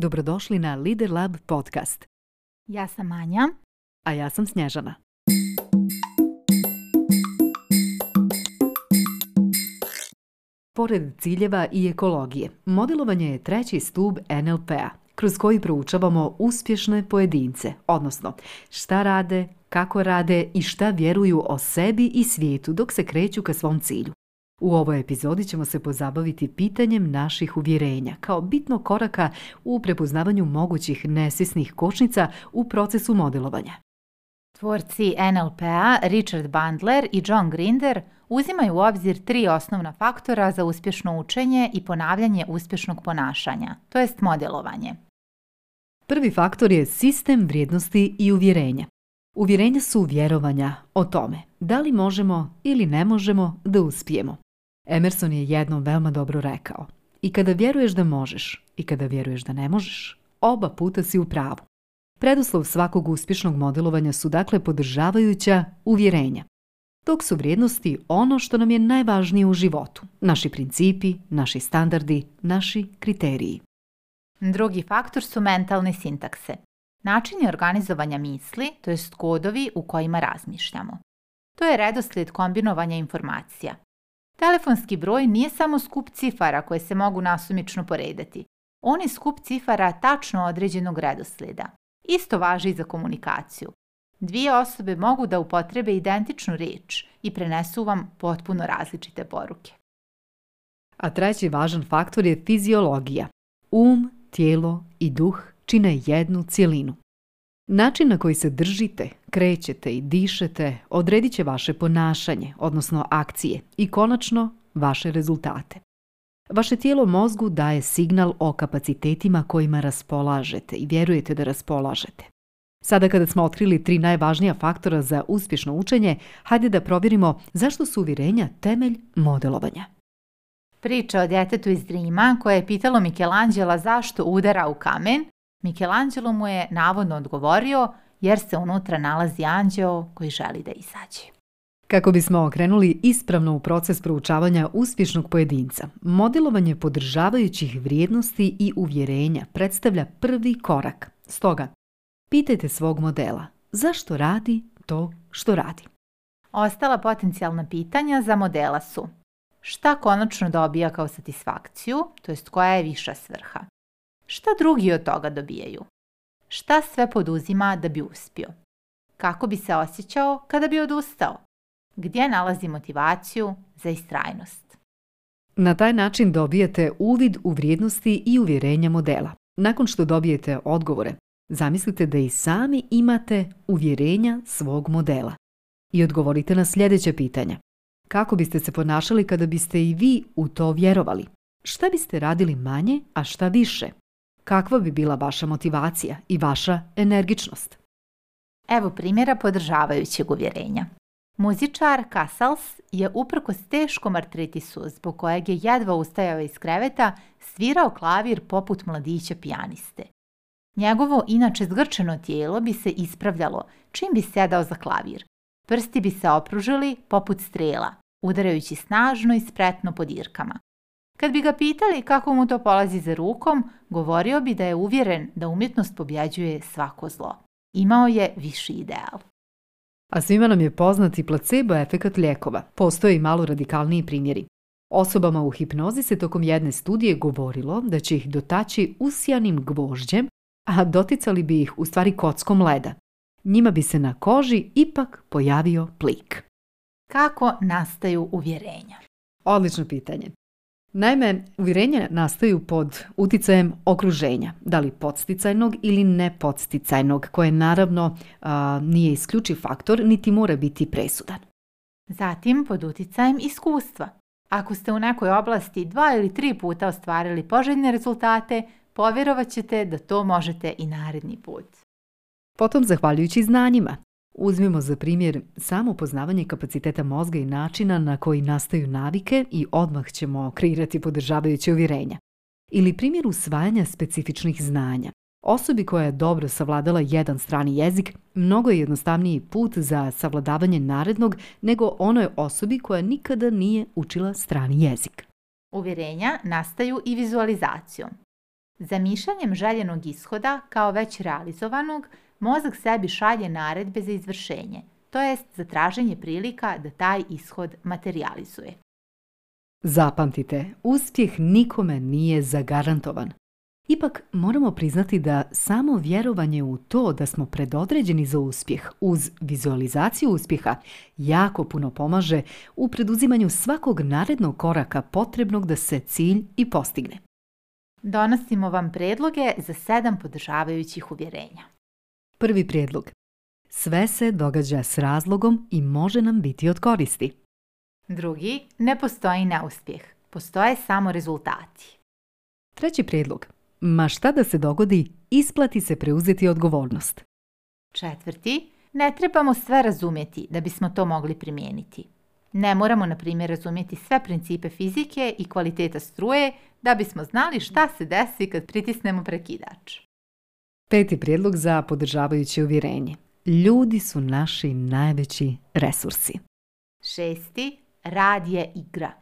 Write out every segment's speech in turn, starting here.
Dobrodošli na Lider Lab podcast. Ja sam Anja. A ja sam Snježana. Pored ciljeva i ekologije, modelovanje je treći stup NLP-a, kroz koji proučavamo uspješne pojedince, odnosno šta rade, kako rade i šta vjeruju o sebi i svijetu dok se kreću ka svom cilju. U ovoj epizodi ćemo se pozabaviti pitanjem naših uvjerenja kao bitnog koraka u prepoznavanju mogućih nesisnih kočnica u procesu modelovanja. Tvorci NLP-a Richard Bandler i John Grinder uzimaju u obzir tri osnovna faktora za uspješno učenje i ponavljanje uspješnog ponašanja, to jest modelovanje. Prvi faktor je sistem vrijednosti i uvjerenja. Uvjerenja su vjerovanja o tome da li možemo ili ne možemo da uspijemo. Emerson je jednom veoma dobro rekao i kada vjeruješ da možeš i kada vjeruješ da ne možeš, oba puta si u pravu. Preduslov svakog uspješnog modelovanja su dakle podržavajuća uvjerenja, Tok su vrijednosti ono što nam je najvažnije u životu, naši principi, naši standardi, naši kriteriji. Drugi faktor su mentalne sintakse. Načini organizovanja misli, to jest kodovi u kojima razmišljamo. To je redoslijed kombinovanja informacija. Telefonski broj nije samo skup cifara koje se mogu nasumično poredati. On je skup cifara tačno određenog redoslijeda. Isto važi i za komunikaciju. Dvije osobe mogu da upotrebe identičnu reč i prenesu vam potpuno različite poruke. A treći važan faktor je fiziologija. Um, tijelo i duh čine jednu cjelinu. Način na koji se držite, krećete i dišete odredit će vaše ponašanje, odnosno akcije i konačno vaše rezultate. Vaše tijelo mozgu daje signal o kapacitetima kojima raspolažete i vjerujete da raspolažete. Sada kada smo otkrili tri najvažnija faktora za uspješno učenje, hajde da provjerimo zašto su uvjerenja temelj modelovanja. Priča o djetetu iz Rima koje je pitalo Mikelangela zašto udara u kamen Michelangelo mu je navodno odgovorio jer se unutra nalazi anđeo koji želi da izađe. Kako bismo okrenuli ispravno u proces proučavanja uspješnog pojedinca, modelovanje podržavajućih vrijednosti i uvjerenja predstavlja prvi korak. Stoga, pitajte svog modela zašto radi to što radi. Ostala potencijalna pitanja za modela su šta konačno dobija kao satisfakciju, to jest koja je viša svrha, Šta drugi od toga dobijaju? Šta sve poduzima da bi uspio? Kako bi se osjećao kada bi odustao? Gdje nalazi motivaciju za istrajnost? Na taj način dobijete uvid u vrijednosti i uvjerenja modela. Nakon što dobijete odgovore, zamislite da i sami imate uvjerenja svog modela. I odgovorite na sljedeće pitanja. Kako biste se ponašali kada biste i vi u to vjerovali? Šta biste radili manje, a šta više? kakva bi bila vaša motivacija i vaša energičnost. Evo primjera podržavajućeg uvjerenja. Muzičar Casals je uprkos teškom artritisu zbog kojeg je jedva ustajao iz kreveta svirao klavir poput mladića pijaniste. Njegovo inače zgrčeno tijelo bi se ispravljalo čim bi sedao za klavir. Prsti bi se opružili poput strela, udarajući snažno i spretno po dirkama. Kad bi ga pitali kako mu to polazi za rukom, govorio bi da je uvjeren da umjetnost pobjađuje svako zlo. Imao je viši ideal. A svima nam je poznati placebo efekat lijekova. Postoje i malo radikalniji primjeri. Osobama u hipnozi se tokom jedne studije govorilo da će ih dotaći usijanim gvožđem, a doticali bi ih u stvari kockom leda. Njima bi se na koži ipak pojavio plik. Kako nastaju uvjerenja? Odlično pitanje. Naime, uvjerenje nastaju pod uticajem okruženja, da li podsticajnog ili nepodsticajnog, koje naravno nije isključiv faktor niti mora biti presudan. Zatim pod uticajem iskustva. Ako ste u nekoj oblasti dva ili tri puta ostvarili poželjne rezultate, povjerovat ćete da to možete i naredni put. Potom zahvaljujući znanjima. Uzmimo za primjer samo poznavanje kapaciteta mozga i načina na koji nastaju navike i odmah ćemo kreirati podržavajuće uvjerenja. Ili primjer usvajanja specifičnih znanja. Osobi koja je dobro savladala jedan strani jezik, mnogo je jednostavniji put za savladavanje narednog nego onoj osobi koja nikada nije učila strani jezik. Uvjerenja nastaju i vizualizacijom. Zamišljanjem željenog ishoda kao već realizovanog – mozak sebi šalje naredbe za izvršenje, to jest za traženje prilika da taj ishod materializuje. Zapamtite, uspjeh nikome nije zagarantovan. Ipak moramo priznati da samo vjerovanje u to da smo predodređeni za uspjeh uz vizualizaciju uspjeha jako puno pomaže u preduzimanju svakog narednog koraka potrebnog da se cilj i postigne. Donosimo vam predloge za sedam podržavajućih uvjerenja. Prvi prijedlog. Sve se događa s razlogom i može nam biti od koristi. Drugi, ne postoji neuspjeh. Postoje samo rezultati. Treći prijedlog. Ma šta da se dogodi, isplati se preuzeti odgovornost. Četvrti, ne trebamo sve razumjeti da bismo to mogli primijeniti. Ne moramo, na primjer, razumjeti sve principe fizike i kvaliteta struje da bismo znali šta se desi kad pritisnemo prekidač. Peti prijedlog za podržavajuće uvjerenje. Ljudi su naši najveći resursi. Šesti, rad je igra.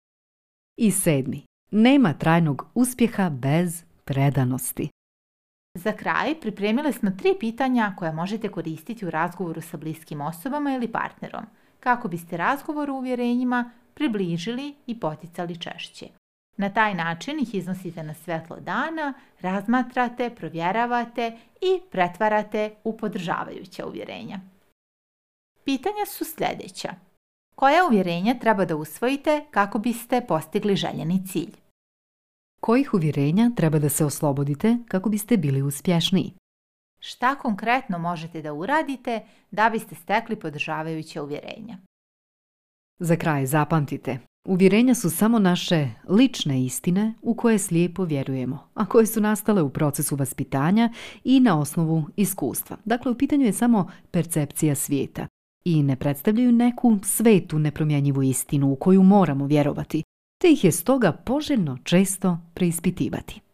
I sedmi, nema trajnog uspjeha bez predanosti. Za kraj pripremili smo tri pitanja koja možete koristiti u razgovoru sa bliskim osobama ili partnerom, kako biste razgovor o uvjerenjima približili i poticali češće. Na taj način ih iznosite na svjetlo dana, razmatrate, provjeravate i pretvarate u podržavajuća uvjerenja. Pitanja su sljedeća. Koja uvjerenja treba da usvojite kako biste postigli željeni cilj? Kojih uvjerenja treba da se oslobodite kako biste bili uspješniji? Šta konkretno možete da uradite da biste stekli podržavajuća uvjerenja? Za kraj zapamtite, Uvjerenja su samo naše lične istine u koje slijepo vjerujemo, a koje su nastale u procesu vaspitanja i na osnovu iskustva. Dakle, u pitanju je samo percepcija svijeta i ne predstavljaju neku svetu nepromjenjivu istinu u koju moramo vjerovati, te ih je stoga poželjno često preispitivati.